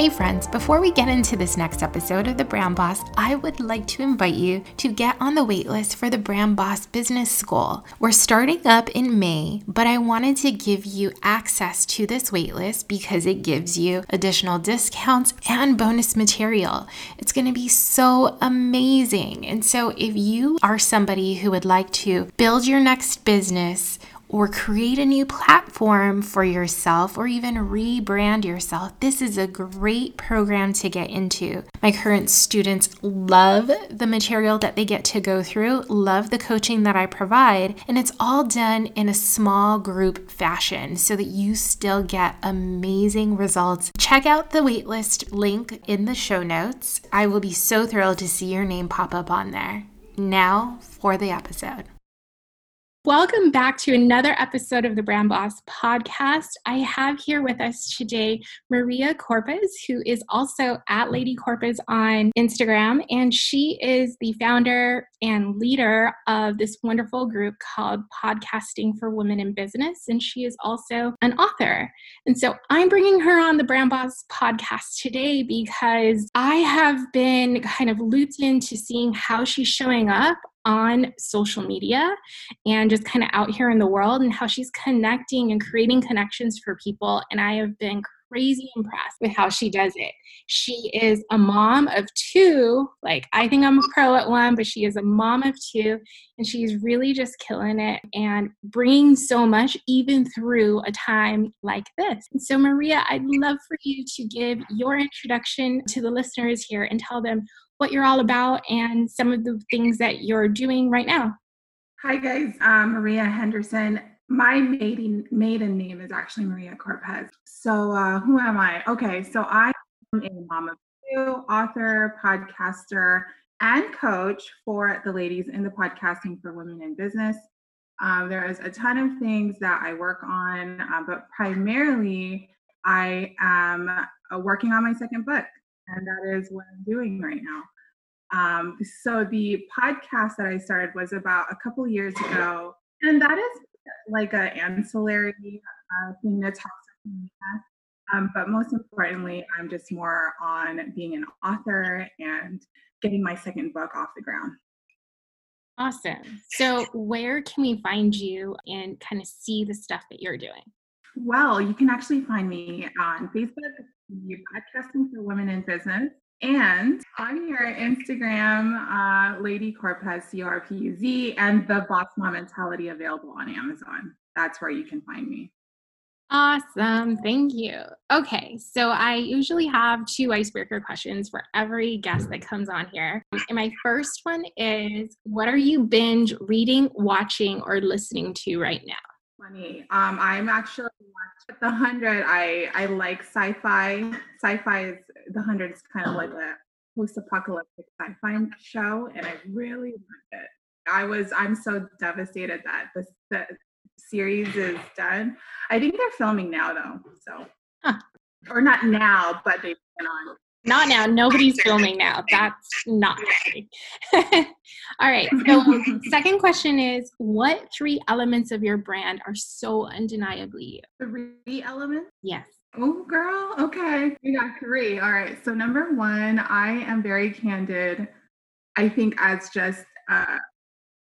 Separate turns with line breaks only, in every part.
Hey, friends, before we get into this next episode of The Brand Boss, I would like to invite you to get on the waitlist for the Brand Boss Business School. We're starting up in May, but I wanted to give you access to this waitlist because it gives you additional discounts and bonus material. It's going to be so amazing. And so, if you are somebody who would like to build your next business, or create a new platform for yourself or even rebrand yourself, this is a great program to get into. My current students love the material that they get to go through, love the coaching that I provide, and it's all done in a small group fashion so that you still get amazing results. Check out the waitlist link in the show notes. I will be so thrilled to see your name pop up on there. Now for the episode. Welcome back to another episode of the Brand Boss podcast. I have here with us today Maria Corpuz, who is also at Lady Corpuz on Instagram, and she is the founder and leader of this wonderful group called Podcasting for Women in Business, and she is also an author. And so I'm bringing her on the Brand Boss podcast today because I have been kind of looped into seeing how she's showing up on social media and just kind of out here in the world and how she's connecting and creating connections for people. And I have been crazy impressed with how she does it. She is a mom of two. Like, I think I'm a pro at one, but she is a mom of two. And she's really just killing it and bringing so much even through a time like this. And so, Maria, I'd love for you to give your introduction to the listeners here and tell them what you're all about and some of the things that you're doing right now.
Hi, guys. I'm Maria Henderson. My maiden, maiden name is actually Maria Corpuz. So, uh, who am I? Okay, so I am a mom of two, author, podcaster, and coach for the ladies in the podcasting for women in business. Um, there is a ton of things that I work on, uh, but primarily I am uh, working on my second book and that is what I'm doing right now. Um, so the podcast that I started was about a couple years ago, and that is like an ancillary uh, thing to talk to me. Um, but most importantly, I'm just more on being an author and getting my second book off the ground.
Awesome. So, where can we find you and kind of see the stuff that you're doing?
Well, you can actually find me on Facebook, podcasting for women in business. And on your Instagram, uh, Lady Corpuz, C R P U Z, and the Boss Mom Mentality available on Amazon. That's where you can find me.
Awesome. Thank you. Okay. So I usually have two icebreaker questions for every guest that comes on here. And my first one is What are you binge reading, watching, or listening to right now?
Funny. Um, I'm actually watching The Hundred. I I like sci-fi. Sci-fi is The Hundred is kind of like a post-apocalyptic sci-fi show, and I really like it. I was I'm so devastated that this the series is done. I think they're filming now though, so huh. or not now, but they've been on
not now. Nobody's filming now. That's not happening. All right. So, second question is what three elements of your brand are so undeniably
you? Three elements?
Yes.
Oh, girl. Okay. We got three. All right. So, number one, I am very candid. I think as just a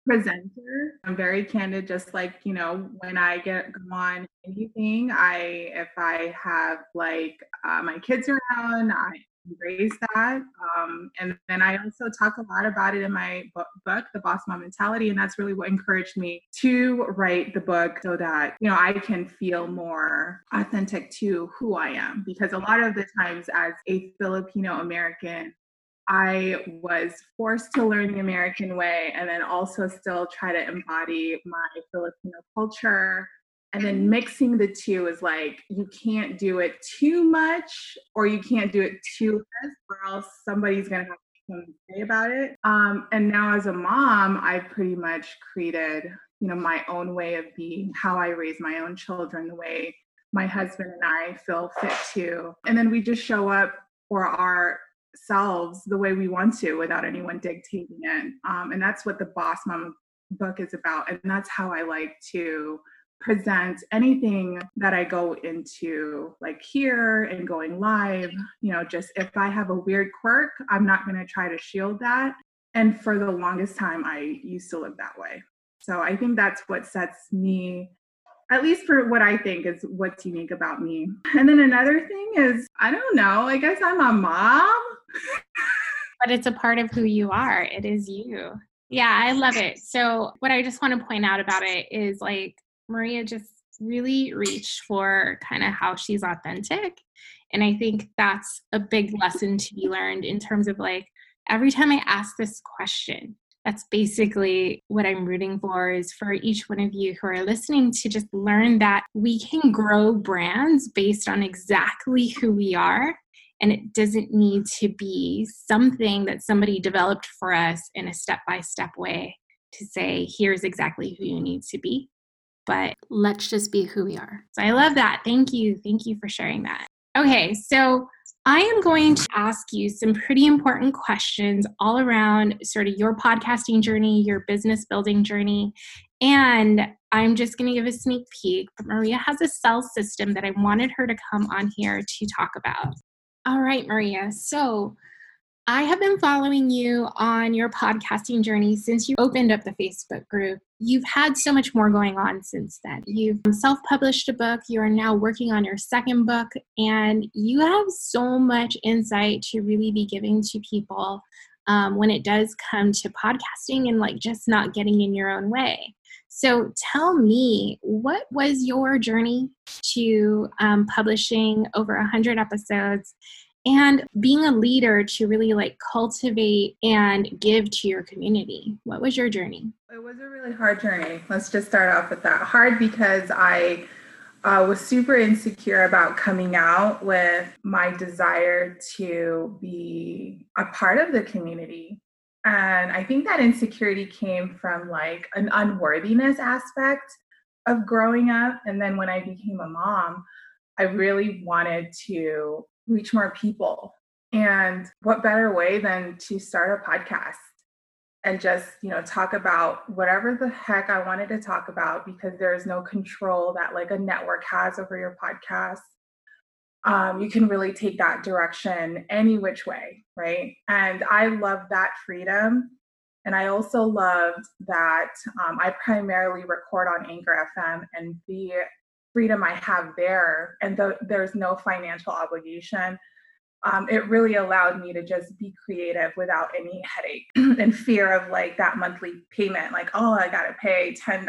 presenter, I'm very candid. Just like you know, when I get go on anything, I if I have like uh, my kids around, I embrace that. Um, and then I also talk a lot about it in my book, The Boss Mom Mentality. And that's really what encouraged me to write the book so that, you know, I can feel more authentic to who I am. Because a lot of the times as a Filipino American, I was forced to learn the American way and then also still try to embody my Filipino culture and then mixing the two is like you can't do it too much or you can't do it too less or else somebody's gonna have something to say about it. Um, and now as a mom i've pretty much created you know my own way of being how i raise my own children the way my husband and i feel fit to. And then we just show up for ourselves the way we want to without anyone dictating it. Um, and that's what the boss mom book is about and that's how i like to present anything that I go into, like here and going live. You know, just if I have a weird quirk, I'm not going to try to shield that. And for the longest time, I used to live that way. So I think that's what sets me, at least for what I think is what's unique about me. And then another thing is, I don't know, I guess I'm a mom.
but it's a part of who you are, it is you. Yeah, I love it. So, what I just want to point out about it is like Maria just really reached for kind of how she's authentic. And I think that's a big lesson to be learned in terms of like every time I ask this question, that's basically what I'm rooting for is for each one of you who are listening to just learn that we can grow brands based on exactly who we are. And it doesn't need to be something that somebody developed for us in a step by step way to say, here's exactly who you need to be but let's just be who we are. So I love that. Thank you. Thank you for sharing that. Okay, so I am going to ask you some pretty important questions all around sort of your podcasting journey, your business building journey. And I'm just going to give a sneak peek. But Maria has a sell system that I wanted her to come on here to talk about. All right, Maria. So I have been following you on your podcasting journey since you opened up the Facebook group. You've had so much more going on since then. You've self published a book, you are now working on your second book, and you have so much insight to really be giving to people um, when it does come to podcasting and like just not getting in your own way. So tell me, what was your journey to um, publishing over 100 episodes and being a leader to really like cultivate and give to your community. What was your journey?
It was a really hard journey. Let's just start off with that. Hard because I uh, was super insecure about coming out with my desire to be a part of the community. And I think that insecurity came from like an unworthiness aspect of growing up. And then when I became a mom, I really wanted to reach more people. And what better way than to start a podcast and just, you know, talk about whatever the heck I wanted to talk about because there is no control that like a network has over your podcast. Um, you can really take that direction any which way, right? And I love that freedom. And I also loved that um, I primarily record on Anchor FM and the freedom I have there, and the, there's no financial obligation, um, it really allowed me to just be creative without any headache and fear of like that monthly payment. Like, oh, I got to pay $10.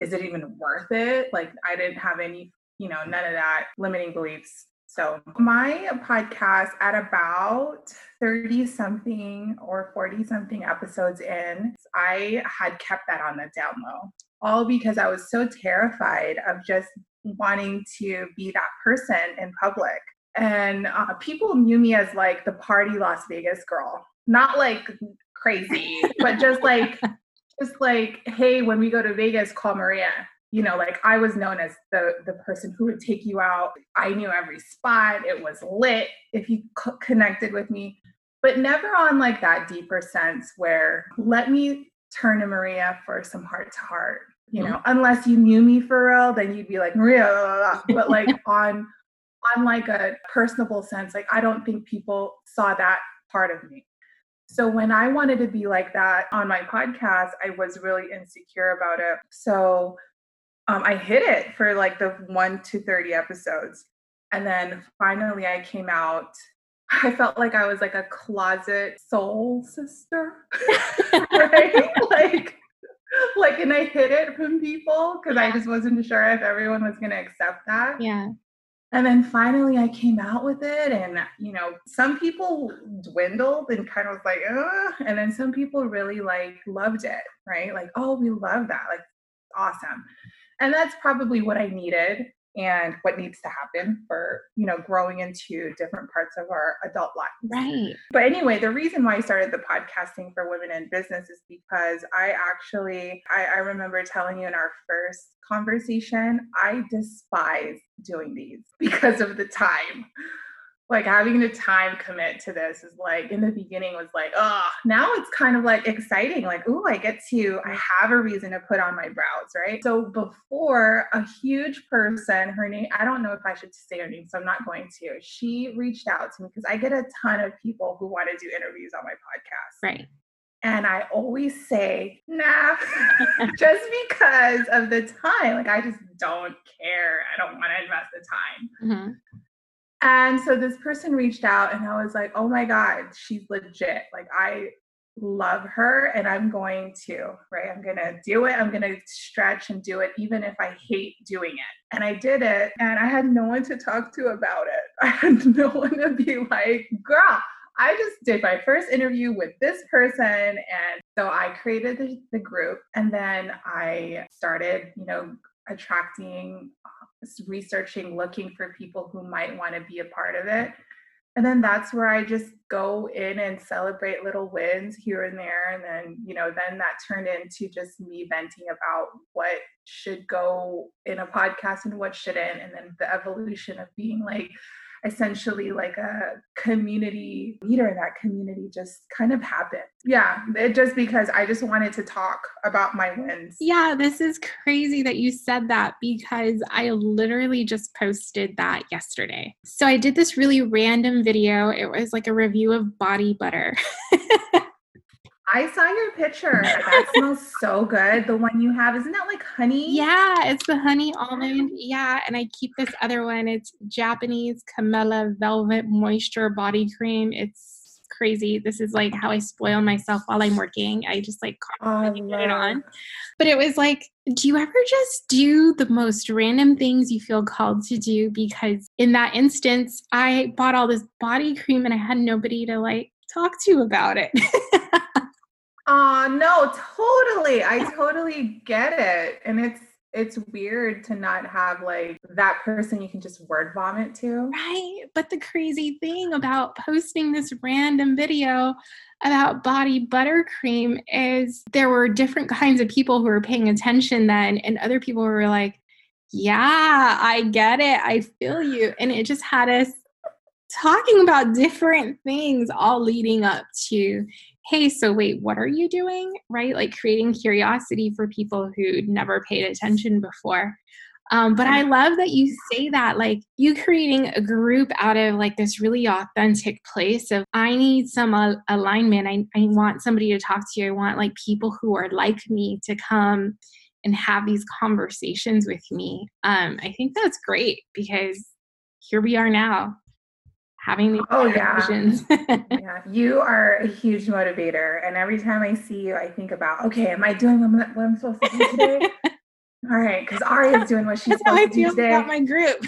Is it even worth it? Like, I didn't have any, you know, none of that limiting beliefs. So, my podcast at about 30 something or 40 something episodes in, I had kept that on the down low all because I was so terrified of just wanting to be that person in public. And uh, people knew me as like the party Las Vegas girl, not like crazy, but just like, just like, hey, when we go to Vegas, call Maria. You know, like I was known as the the person who would take you out. I knew every spot. It was lit if you c- connected with me, but never on like that deeper sense where let me turn to Maria for some heart to heart. You know, mm-hmm. unless you knew me for real, then you'd be like Maria. Blah, blah, blah. But like on on like a personable sense, like I don't think people saw that part of me. So when I wanted to be like that on my podcast, I was really insecure about it. So um, I hid it for like the one to 30 episodes. And then finally I came out I felt like I was like a closet soul sister, right? like, like, and I hid it from people because I just wasn't sure if everyone was going to accept that.
Yeah.
And then finally I came out with it and you know, some people dwindled and kind of was like, Ugh. and then some people really like loved it, right? Like, oh, we love that. Like awesome. And that's probably what I needed and what needs to happen for you know growing into different parts of our adult lives.
Right.
But anyway the reason why i started the podcasting for women in business is because i actually i, I remember telling you in our first conversation i despise doing these because of the time like having the time commit to this is like in the beginning was like oh now it's kind of like exciting like oh i get to i have a reason to put on my brows right so before a huge person her name i don't know if i should say her name so i'm not going to she reached out to me because i get a ton of people who want to do interviews on my podcast
right
and I always say, nah, just because of the time. Like, I just don't care. I don't want to invest the time. Mm-hmm. And so this person reached out and I was like, oh my God, she's legit. Like, I love her and I'm going to, right? I'm going to do it. I'm going to stretch and do it, even if I hate doing it. And I did it and I had no one to talk to about it. I had no one to be like, girl, I just did my first interview with this person. And so I created the, the group and then I started, you know, attracting researching, looking for people who might want to be a part of it. And then that's where I just go in and celebrate little wins here and there. And then, you know, then that turned into just me venting about what should go in a podcast and what shouldn't. And then the evolution of being like, essentially like a community leader in that community just kind of happened. Yeah, it just because I just wanted to talk about my wins.
Yeah, this is crazy that you said that because I literally just posted that yesterday. So I did this really random video. It was like a review of body butter.
I saw your picture. That smells so good. The one you have, isn't that like honey?
Yeah, it's the honey almond. Yeah, and I keep this other one. It's Japanese Camellia Velvet Moisture Body Cream. It's crazy. This is like how I spoil myself while I'm working. I just like oh, put it on. But it was like, do you ever just do the most random things you feel called to do? Because in that instance, I bought all this body cream and I had nobody to like talk to about it.
Uh no, totally. I totally get it. And it's it's weird to not have like that person you can just word vomit to.
Right. But the crazy thing about posting this random video about body buttercream is there were different kinds of people who were paying attention then, and other people were like, Yeah, I get it. I feel you. And it just had us talking about different things all leading up to hey, so wait, what are you doing? Right? Like creating curiosity for people who'd never paid attention before. Um, but I love that you say that, like you creating a group out of like this really authentic place of I need some uh, alignment. I, I want somebody to talk to. I want like people who are like me to come and have these conversations with me. Um, I think that's great because here we are now having these oh yeah.
yeah you are a huge motivator and every time i see you i think about okay am i doing what i'm, supposed to do today? All right because Ari is doing what she's supposed to do today.
about my group.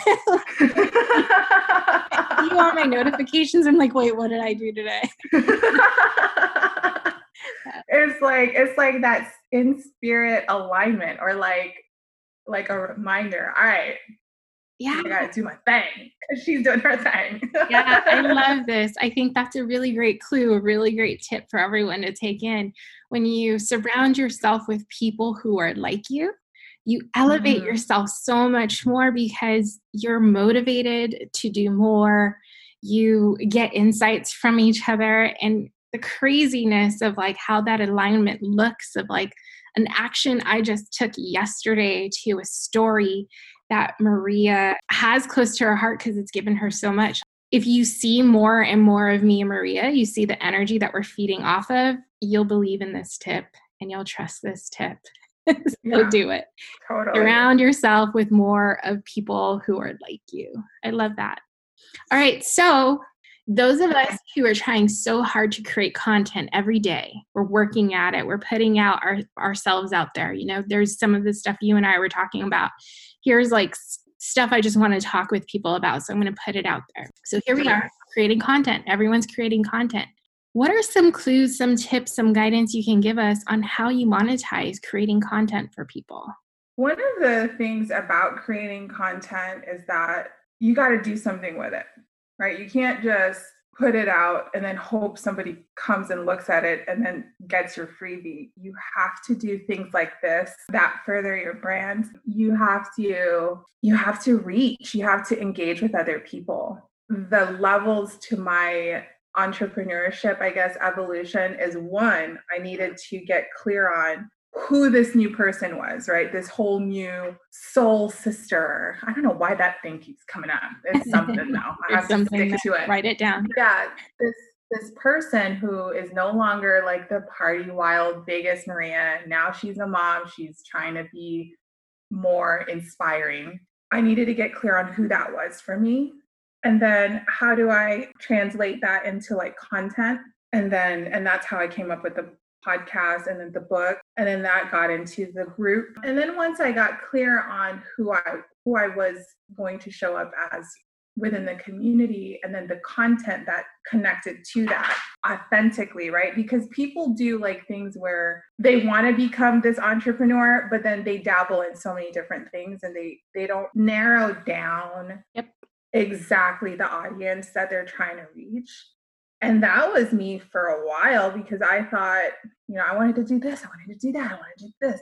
You want my notifications? I'm like wait what did i do today?
It's like it's like that in spirit alignment or like like a reminder all right yeah. I gotta do my thing because she's doing her thing.
yeah, I love this. I think that's a really great clue, a really great tip for everyone to take in. When you surround yourself with people who are like you, you elevate mm-hmm. yourself so much more because you're motivated to do more. You get insights from each other and the craziness of like how that alignment looks of like an action I just took yesterday to a story that Maria has close to her heart because it's given her so much. If you see more and more of me and Maria, you see the energy that we're feeding off of, you'll believe in this tip and you'll trust this tip. so yeah, do it. Totally. Surround yourself with more of people who are like you. I love that. All right. So, those of us who are trying so hard to create content every day we're working at it we're putting out our, ourselves out there you know there's some of the stuff you and i were talking about. Here's like stuff i just want to talk with people about so i'm going to put it out there. So here we are creating content everyone's creating content. What are some clues some tips some guidance you can give us on how you monetize creating content for people?
One of the things about creating content is that you got to do something with it right? You can't just put it out and then hope somebody comes and looks at it and then gets your freebie. You have to do things like this that further your brand. You have to you have to reach, you have to engage with other people. The levels to my entrepreneurship, I guess evolution is one, I needed to get clear on who this new person was, right? This whole new soul sister. I don't know why that thing keeps coming up. It's something though. I have to stick to it.
Write it down.
Yeah. This this person who is no longer like the party wild Vegas Maria. Now she's a mom. She's trying to be more inspiring. I needed to get clear on who that was for me. And then how do I translate that into like content? And then, and that's how I came up with the podcast and then the book and then that got into the group. And then once i got clear on who i who i was going to show up as within the community and then the content that connected to that authentically right? Because people do like things where they want to become this entrepreneur but then they dabble in so many different things and they they don't narrow down
yep.
exactly the audience that they're trying to reach and that was me for a while because I thought, you know, I wanted to do this, I wanted to do that, I wanted to do this.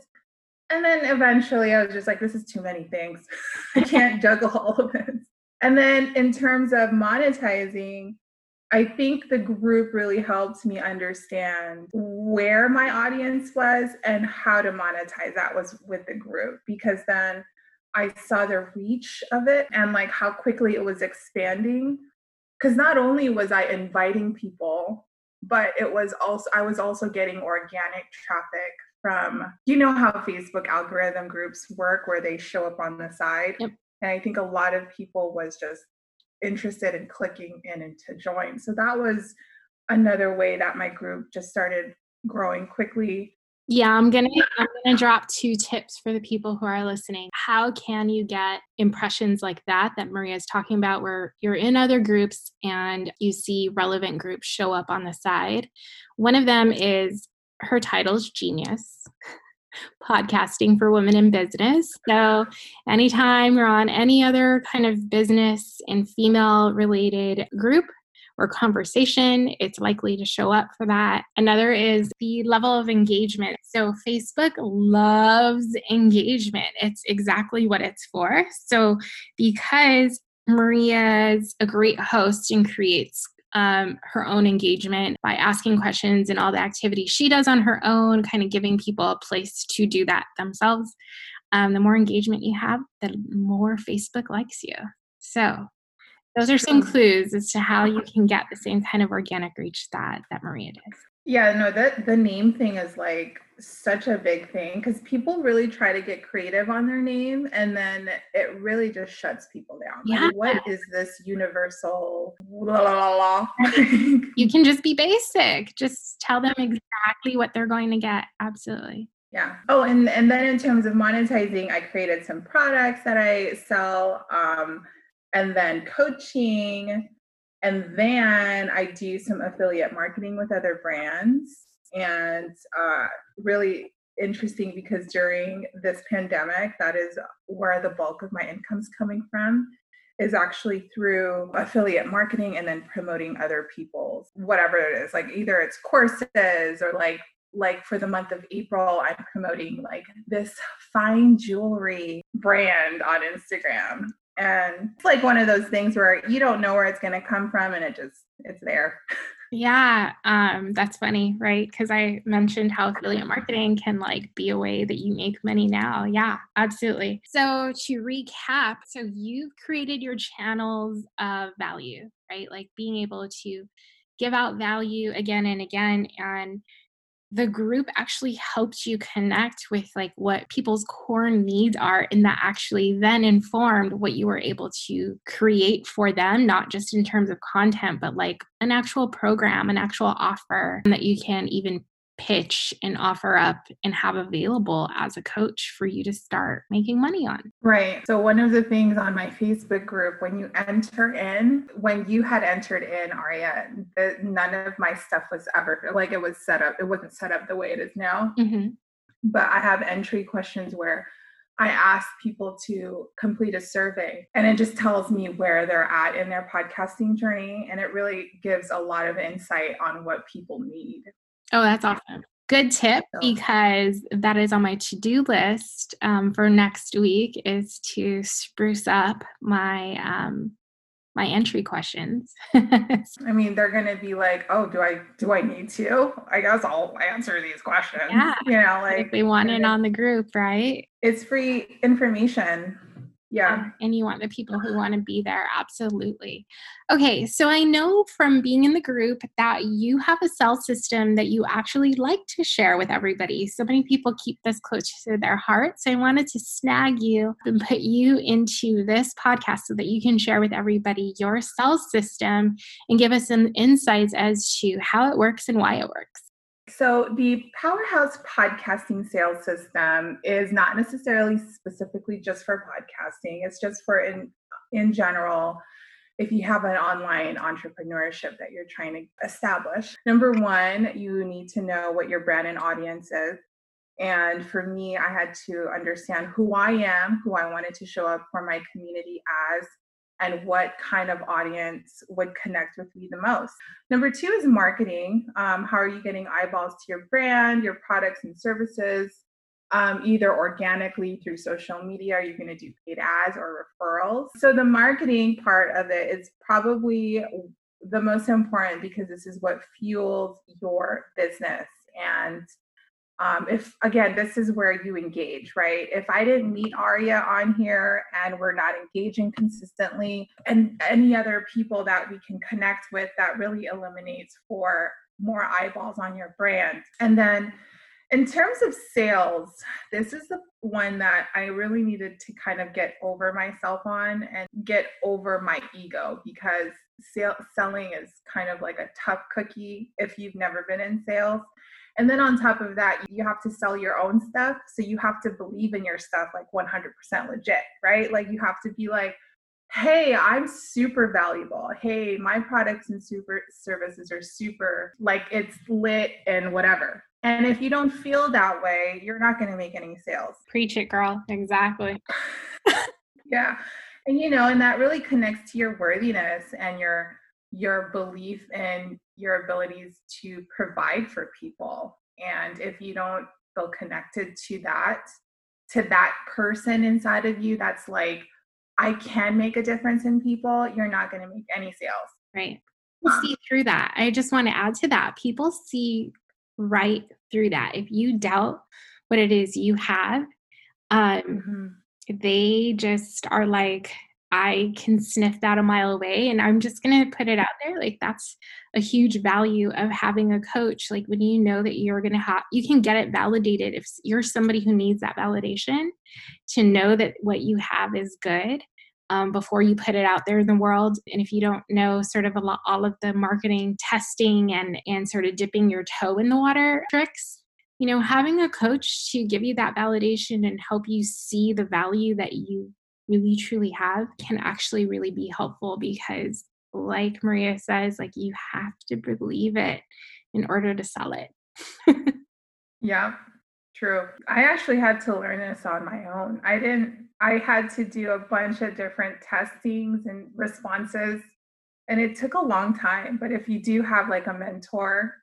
And then eventually I was just like, this is too many things. I can't juggle all of this. And then in terms of monetizing, I think the group really helped me understand where my audience was and how to monetize that was with the group because then I saw the reach of it and like how quickly it was expanding because not only was I inviting people, but it was also I was also getting organic traffic from you know how Facebook algorithm groups work where they show up on the side. Yep. And I think a lot of people was just interested in clicking in and to join. So that was another way that my group just started growing quickly
yeah, I'm to I'm to drop two tips for the people who are listening. How can you get impressions like that that Maria is talking about where you're in other groups and you see relevant groups show up on the side? One of them is her title's Genius. Podcasting for women in business. So, anytime you're on any other kind of business and female related group, or conversation, it's likely to show up for that. Another is the level of engagement. So, Facebook loves engagement, it's exactly what it's for. So, because Maria's a great host and creates um, her own engagement by asking questions and all the activities she does on her own, kind of giving people a place to do that themselves. Um, the more engagement you have, the more Facebook likes you. So those are some clues as to how you can get the same kind of organic reach that that Maria does.
Yeah, no, that the name thing is like such a big thing because people really try to get creative on their name and then it really just shuts people down. Yeah. Like, what is this universal blah, blah,
blah, you can just be basic. Just tell them exactly what they're going to get. Absolutely.
Yeah. Oh, and and then in terms of monetizing, I created some products that I sell. Um, and then coaching. And then I do some affiliate marketing with other brands. And uh, really interesting because during this pandemic, that is where the bulk of my income's coming from is actually through affiliate marketing and then promoting other people's whatever it is like either it's courses or like like for the month of April, I'm promoting like this fine jewelry brand on Instagram and it's like one of those things where you don't know where it's going to come from and it just it's there.
Yeah um that's funny right? Because i mentioned how affiliate marketing can like be a way that you make money now. Yeah absolutely. So to recap so you've created your channels of value right? Like being able to give out value again and again and the group actually helped you connect with like what people's core needs are and that actually then informed what you were able to create for them not just in terms of content but like an actual program an actual offer that you can even pitch and offer up and have available as a coach for you to start making money on.
Right. So, one of the things on my Facebook group, when you enter in, when you had entered in, Aria, the, none of my stuff was ever like it was set up, it wasn't set up the way it is now. Mm-hmm. But I have entry questions where I ask people to complete a survey and it just tells me where they're at in their podcasting journey. And it really gives a lot of insight on what people need.
Oh, that's awesome. Good tip because that is on my to-do list um, for next week is to spruce up my um, my entry questions.
I mean, they're going to be like, "Oh, do I do I need to? I guess I'll answer these questions."
Yeah,
you know, like
if they want it on the group, right?
It's free information yeah.
um, and you want the people who want to be there absolutely. Okay so i know from being in the group that you have a sell system that you actually like to share with everybody. So many people keep this close to their heart so i wanted to snag you and put you into this podcast so that you can share with everybody your sell system and give us some insights as to how it works and why it works
so, the Powerhouse podcasting sales system is not necessarily specifically just for podcasting, it's just for in, in general. If you have an online entrepreneurship that you're trying to establish, number one, you need to know what your brand and audience is. And for me, I had to understand who I am, who I wanted to show up for my community as, and what kind of audience would connect with me the most. Number two is marketing. Um, how are you getting eyeballs to your brand, your products and services? Um, either organically through social media, are you going to do paid ads or referrals? So, the marketing part of it is probably the most important because this is what fuels your business. And um, if again this is where you engage right? If i didn't meet aria on here and we're not engaging consistently and any other people that we can connect with that really eliminates for more eyeballs on your brand. And then in terms of sales this is the one that i really needed to kind of get over myself on and get over my ego because sale, selling is kind of like a tough cookie if you've never been in sales and then on top of that, you have to sell your own stuff. So you have to believe in your stuff like 100% legit, right? Like you have to be like, hey, I'm super valuable. Hey, my products and super services are super, like it's lit and whatever. And if you don't feel that way, you're not going to make any sales.
Preach it, girl. Exactly.
yeah. And you know, and that really connects to your worthiness and your your belief in your abilities to provide for people. And if you don't feel connected to that, to that person inside of you that's like, I can make a difference in people, you're not going to make any sales.
Right. see through that. I just want to add to that. People see right through that. If you doubt what it is you have, um, mm-hmm. they just are like, I can sniff that a mile away. And I'm just going to put it out there. Like, that's a huge value of having a coach. Like, when you know that you're going to have, you can get it validated. If you're somebody who needs that validation to know that what you have is good um, before you put it out there in the world. And if you don't know sort of lot, all of the marketing testing and, and sort of dipping your toe in the water tricks, you know, having a coach to give you that validation and help you see the value that you really truly have can actually really be helpful because like maria says like you have to believe it in order to sell it.
Yeah true. I actually had to learn this on my own. I didn't i had to do a bunch of different testings and responses and it took a long time but if you do have like a mentor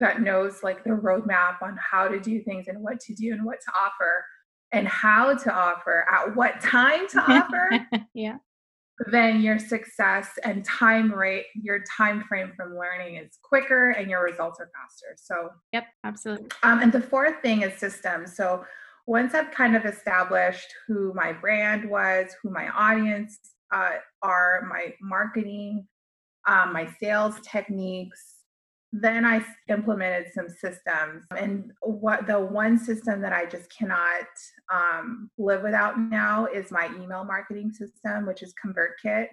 that knows like the roadmap on how to do things and what to do and what to offer and how to offer, at what time to offer,
yeah.
then your success and time rate, your time frame from learning is quicker and your results are faster. So,
yep, absolutely.
Um, and the fourth thing is systems. So, once I've kind of established who my brand was, who my audience uh, are, my marketing, um, my sales techniques, then I implemented some systems. And what the one system that I just cannot um, live without now is my email marketing system, which is ConvertKit.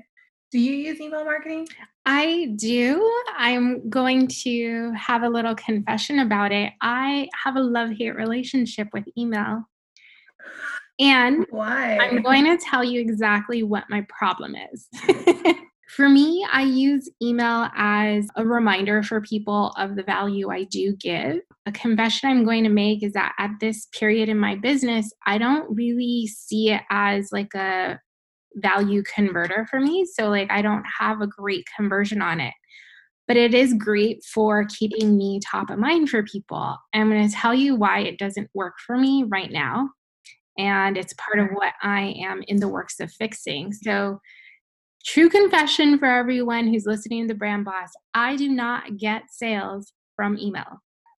Do you use email marketing?
I do. I'm going to have a little confession about it. I have a love hate relationship with email. And
why?
I'm going to tell you exactly what my problem is. for me, I use email as a reminder for people of the value I do give. A confession I'm going to make is that at this period in my business, I don't really see it as like a value converter for me. So, like, I don't have a great conversion on it. But it is great for keeping me top of mind for people. I'm going to tell you why it doesn't work for me right now. And it's part of what I am in the works of fixing. So, true confession for everyone who's listening to the Brand Boss I do not get sales from email.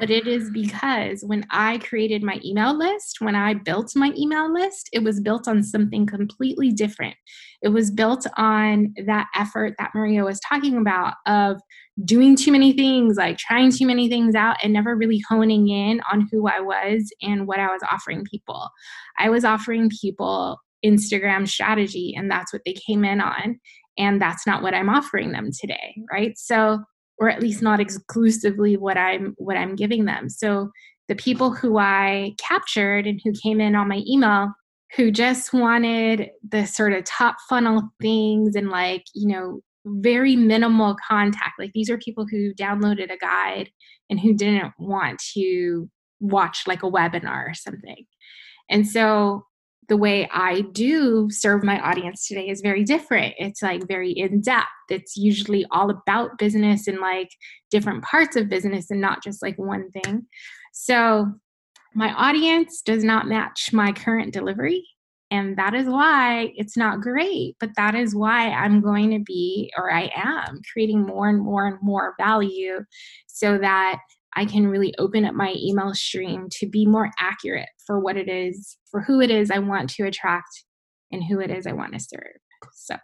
but it is because when I created my email list, when I built my email list, it was built on something completely different. It was built on that effort that Maria was talking about of doing too many things, like trying too many things out and never really honing in on who I was and what I was offering people. I was offering people Instagram strategy, and that's what they came in on. And that's not what I'm offering them today, right? So or at least not exclusively what I'm what I'm giving them. So the people who I captured and who came in on my email who just wanted the sort of top funnel things and like, you know, very minimal contact. Like these are people who downloaded a guide and who didn't want to watch like a webinar or something. And so the way I do serve my audience today is very different. It's like very in depth. It's usually all about business and like different parts of business and not just like one thing. So my audience does not match my current delivery. And that is why it's not great, but that is why I'm going to be, or I am, creating more and more and more value so that I can really open up my email stream to be more accurate for what it is, for who it is I want to attract and who it is I want to serve. So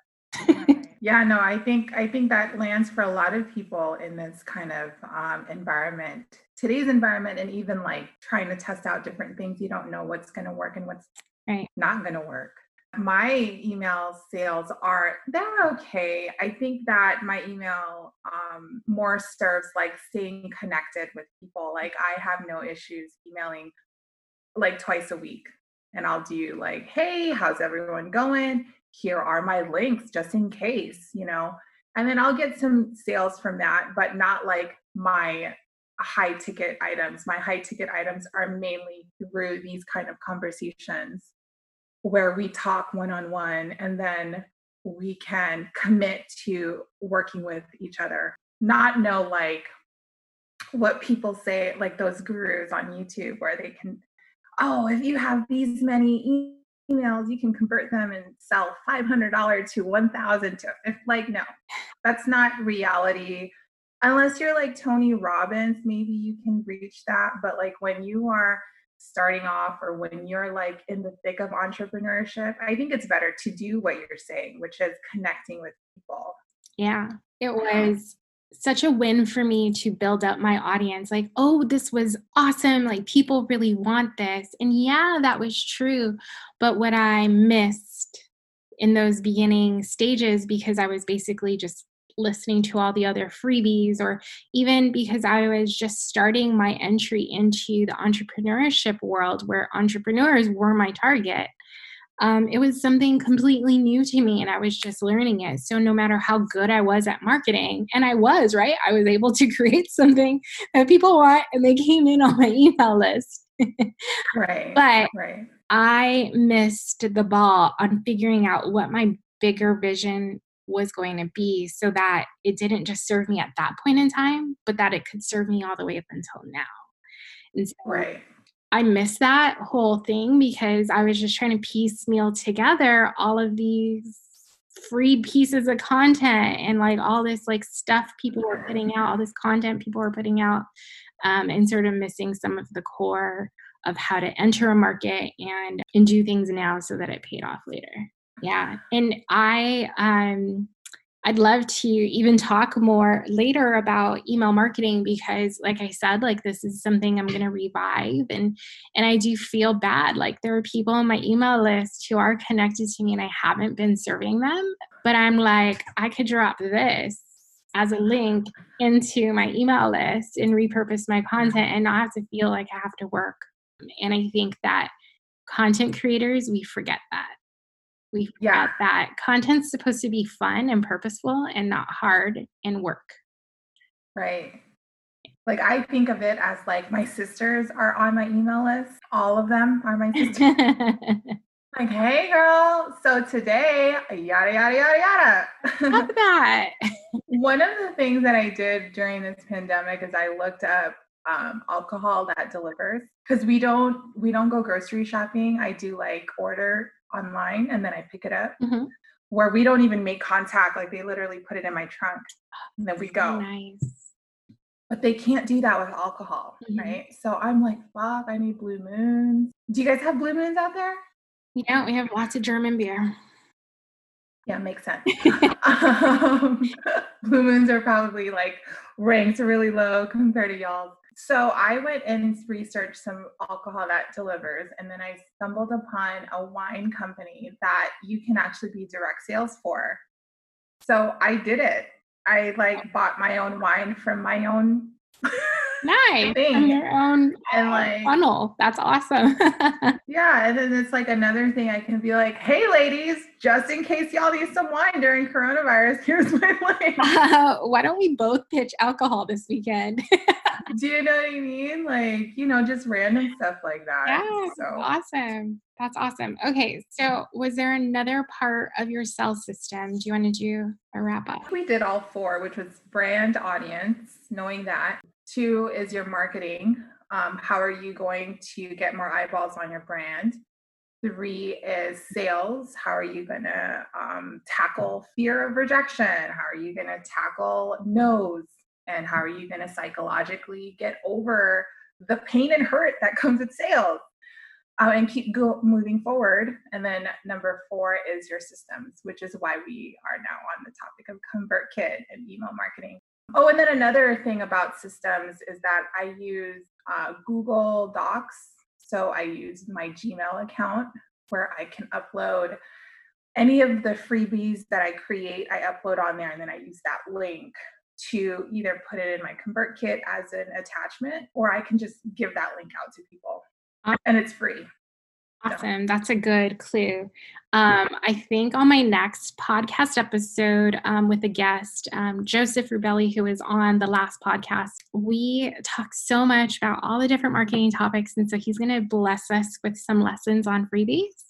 yeah, no, I think I think that lands for a lot of people in this kind of um, environment, today's environment, and even like trying to test out different things. You don't know what's going to work and what's right. not going to work my email sales are they're okay. I think that my email um, more serves like staying connected with people. Like i have no issues emailing like twice a week. And i'll do like hey how's everyone going? Here are my links just in case you know? And then i'll get some sales from that but not like my high ticket items. My high ticket items are mainly through these kind of conversations where we talk one on one and then we can commit to working with each other, not know like what people say, like those gurus on YouTube where they can, oh, if you have these many emails, you can convert them and sell $500 to 1000 to, if like, no, that's not reality. Unless you're like Tony Robbins, maybe you can reach that. But like when you are starting off or when you're like in the thick of entrepreneurship, I think it's better to do what you're saying, which is connecting with people.
Yeah, it was such a win for me to build up my audience. Like, oh, this was awesome. Like, people really want this. And yeah, that was true. But what I missed in those beginning stages, because I was basically just listening to all the other freebies, or even because I was just starting my entry into the entrepreneurship world where entrepreneurs were my target. Um, it was something completely new to me and I was just learning it. So, no matter how good I was at marketing, and I was, right? I was able to create something that people want and they came in on my email list.
right.
But
right.
I missed the ball on figuring out what my bigger vision was going to be so that it didn't just serve me at that point in time, but that it could serve me all the way up until now. And so
right.
I missed that whole thing because I was just trying to piecemeal together all of these free pieces of content and like all this like stuff people were putting out, all this content people were putting out, um, and sort of missing some of the core of how to enter a market and and do things now so that it paid off later yeah and i um I'd love to even talk more later about email marketing because like I said like this is something I'm going to revive and and I do feel bad. Like there are people on my email list who are connected to me and I haven't been serving them but I'm like I could drop this as a link into my email list and repurpose my content and not have to feel like I have to work. And I think that content creators we forget that we forget yeah. that content's supposed to be fun and purposeful and not hard and work.
Right. Like I think of it as like my sisters are on my email list. All of them are my sisters. like, hey girl, so today, yada yada yada yada.
Love that.
One of the things that I did during this pandemic is I looked up um, alcohol that delivers because we don't we don't go grocery shopping. I do like order online and then I pick it up. Mm-hmm. Where we don't even make contact, like they literally put it in my trunk and then we go.
Nice.
But they can't do that with alcohol, mm-hmm. right? So I'm like, fuck, I need blue moons. Do you guys have blue moons out there?
Yeah, we have lots of German beer.
Yeah, makes sense. um, blue moons are probably like ranked really low compared to y'all. So I went and researched some alcohol that delivers, and then I stumbled upon a wine company that you can actually be direct sales for. So I did it. I like bought my own wine from my own
nice thing. your own and like funnel. That's awesome.
yeah, and then it's like another thing I can be like, hey ladies, just in case y'all need some wine during coronavirus, here's my link.
Uh, why don't we both pitch alcohol this weekend?
Do you know what I mean? Like, you know, just random stuff like that.
Yeah, so awesome. That's awesome. Okay, so was there another part of your sell system? Do you want to do a wrap up?
We did all four, which was brand audience, knowing that. Two is your marketing. Um, how are you going to get more eyeballs on your brand? Three is sales. How are you going to um, tackle fear of rejection? How are you going to tackle no's? and how are you going to psychologically get over the pain and hurt that comes with sales uh, and keep go, moving forward and then number four is your systems which is why we are now on the topic of convertkit and email marketing oh and then another thing about systems is that i use uh, google docs so i use my gmail account where i can upload any of the freebies that i create i upload on there and then i use that link to either put it in my ConvertKit as an attachment or I can just give that link out to people. And it's free.
Awesome. That's a good clue. Um, I think on my next podcast episode um, with a guest, um, Joseph Rubelli, who was on the last podcast, we talk so much about all the different marketing topics. And so he's going to bless us with some lessons on freebies.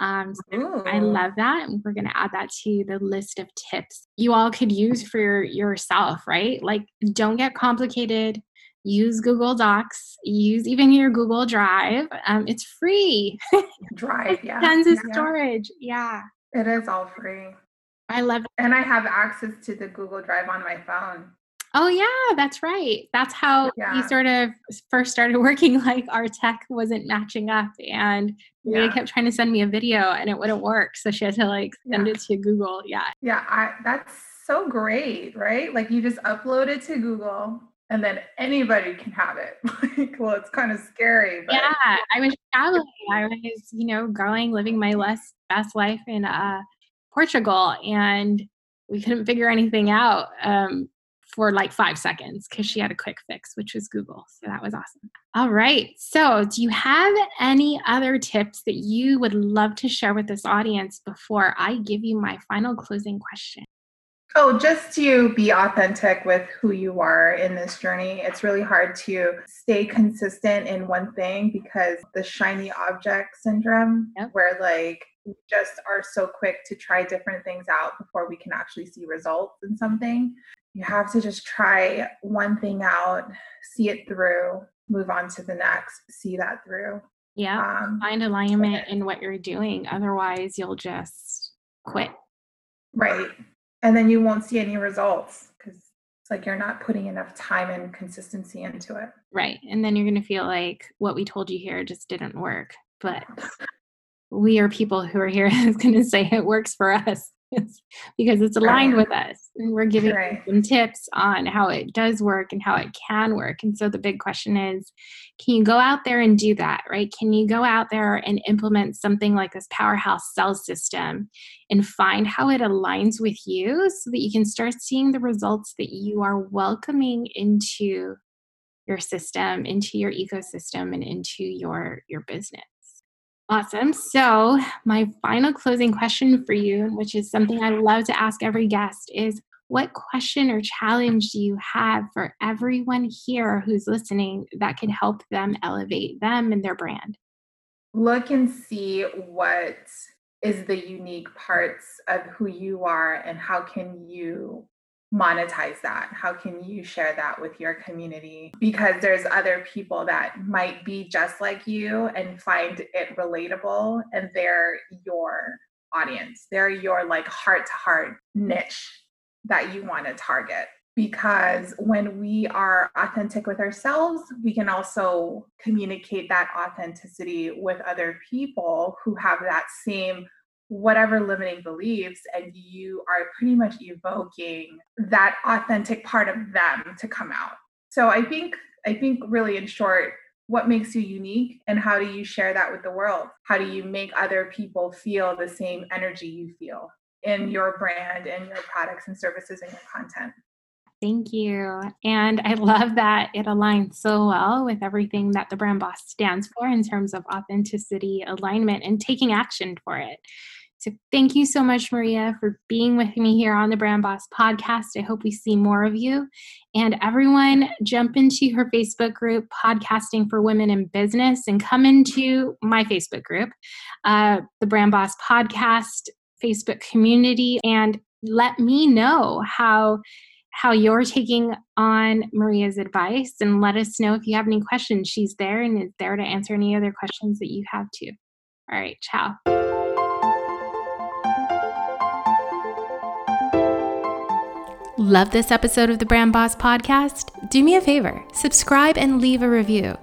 Um, so I love that. And we're going to add that to the list of tips you all could use for yourself, right? Like, don't get complicated use Google Docs, use even your Google Drive. Um, it's free.
Drive, yeah.
Tons of yeah. storage. Yeah.
It is all free.
I love it.
And I have access to the Google Drive on my phone.
Oh yeah, that's right. That's how yeah. we sort of first started working. Like our tech wasn't matching up, and yeah. kept trying to send me a video, and it wouldn't work. So she had to like send yeah. it to Google. Yeah.
Yeah, I, that's so great, right? Like you just upload it to Google, and then anybody can have it. like, well, it's kind of scary.
But. Yeah, I was traveling. I was, you know, going, living my less best life in uh, Portugal, and we couldn't figure anything out um, for like five seconds because she had a quick fix, which was Google. So that was awesome. All right. So, do you have any other tips that you would love to share with this audience before I give you my final closing question?
Oh, just to be authentic with who you are in this journey. It's really hard to stay consistent in one thing because the shiny object syndrome, yep. where like we just are so quick to try different things out before we can actually see results in something. You have to just try one thing out, see it through, move on to the next, see that through.
Yeah. Um, find alignment in what you're doing. Otherwise, you'll just quit.
Right and then you won't see any results because it's like you're not putting enough time and consistency into it.
Right. And then you're going to feel like what we told you here just didn't work. But we are people who are here is going to say it works for us. because it's aligned with us and we're giving right. some tips on how it does work and how it can work. And so the big question is can you go out there and do that right? Can you go out there and implement something like this powerhouse sell system and find how it aligns with you so that you can start seeing the results that you are welcoming into your system into your ecosystem and into your your business Awesome. So, my final closing question for you, which is something I love to ask every guest, is what question or challenge do you have for everyone here who's listening that can help them elevate them and their brand?
Look and see what is the unique parts of who you are and how can you monetize that? How can you share that with your community? Because there's other people that might be just like you and find it relatable, and they're your audience. They're your like heart to heart niche that you want to target. Because when we are authentic with ourselves, we can also communicate that authenticity with other people who have that same whatever limiting beliefs and you are pretty much evoking that authentic part of them to come out. So i think i think really in short what makes you unique and how do you share that with the world? How do you make other people feel the same energy you feel in your brand and your products and services and your content
Thank you. And I love that it aligns so well with everything that the brand boss stands for in terms of authenticity, alignment, and taking action for it. So thank you so much, Maria, for being with me here on the Brand Boss podcast. I hope we see more of you. And everyone, jump into her Facebook group, Podcasting for Women in Business, and come into my Facebook group, uh, the Brand Boss Podcast Facebook community, and let me know how how you're taking on Maria's advice and let us know if you have any questions. She's there and is there to answer any other questions that you have too. All right, ciao. Love this episode of the Brand Boss Podcast? Do me a favor, subscribe and leave a review.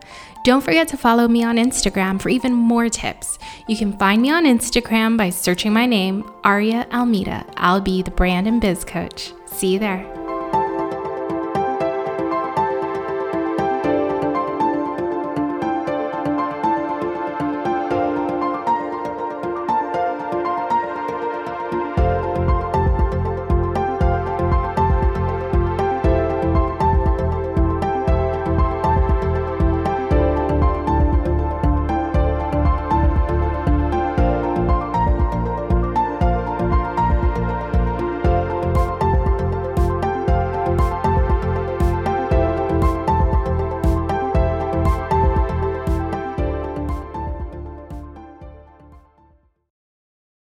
Don't forget to follow me on Instagram for even more tips. You can find me on Instagram by searching my name, Aria Almeida. I'll be the brand and biz coach. See you there.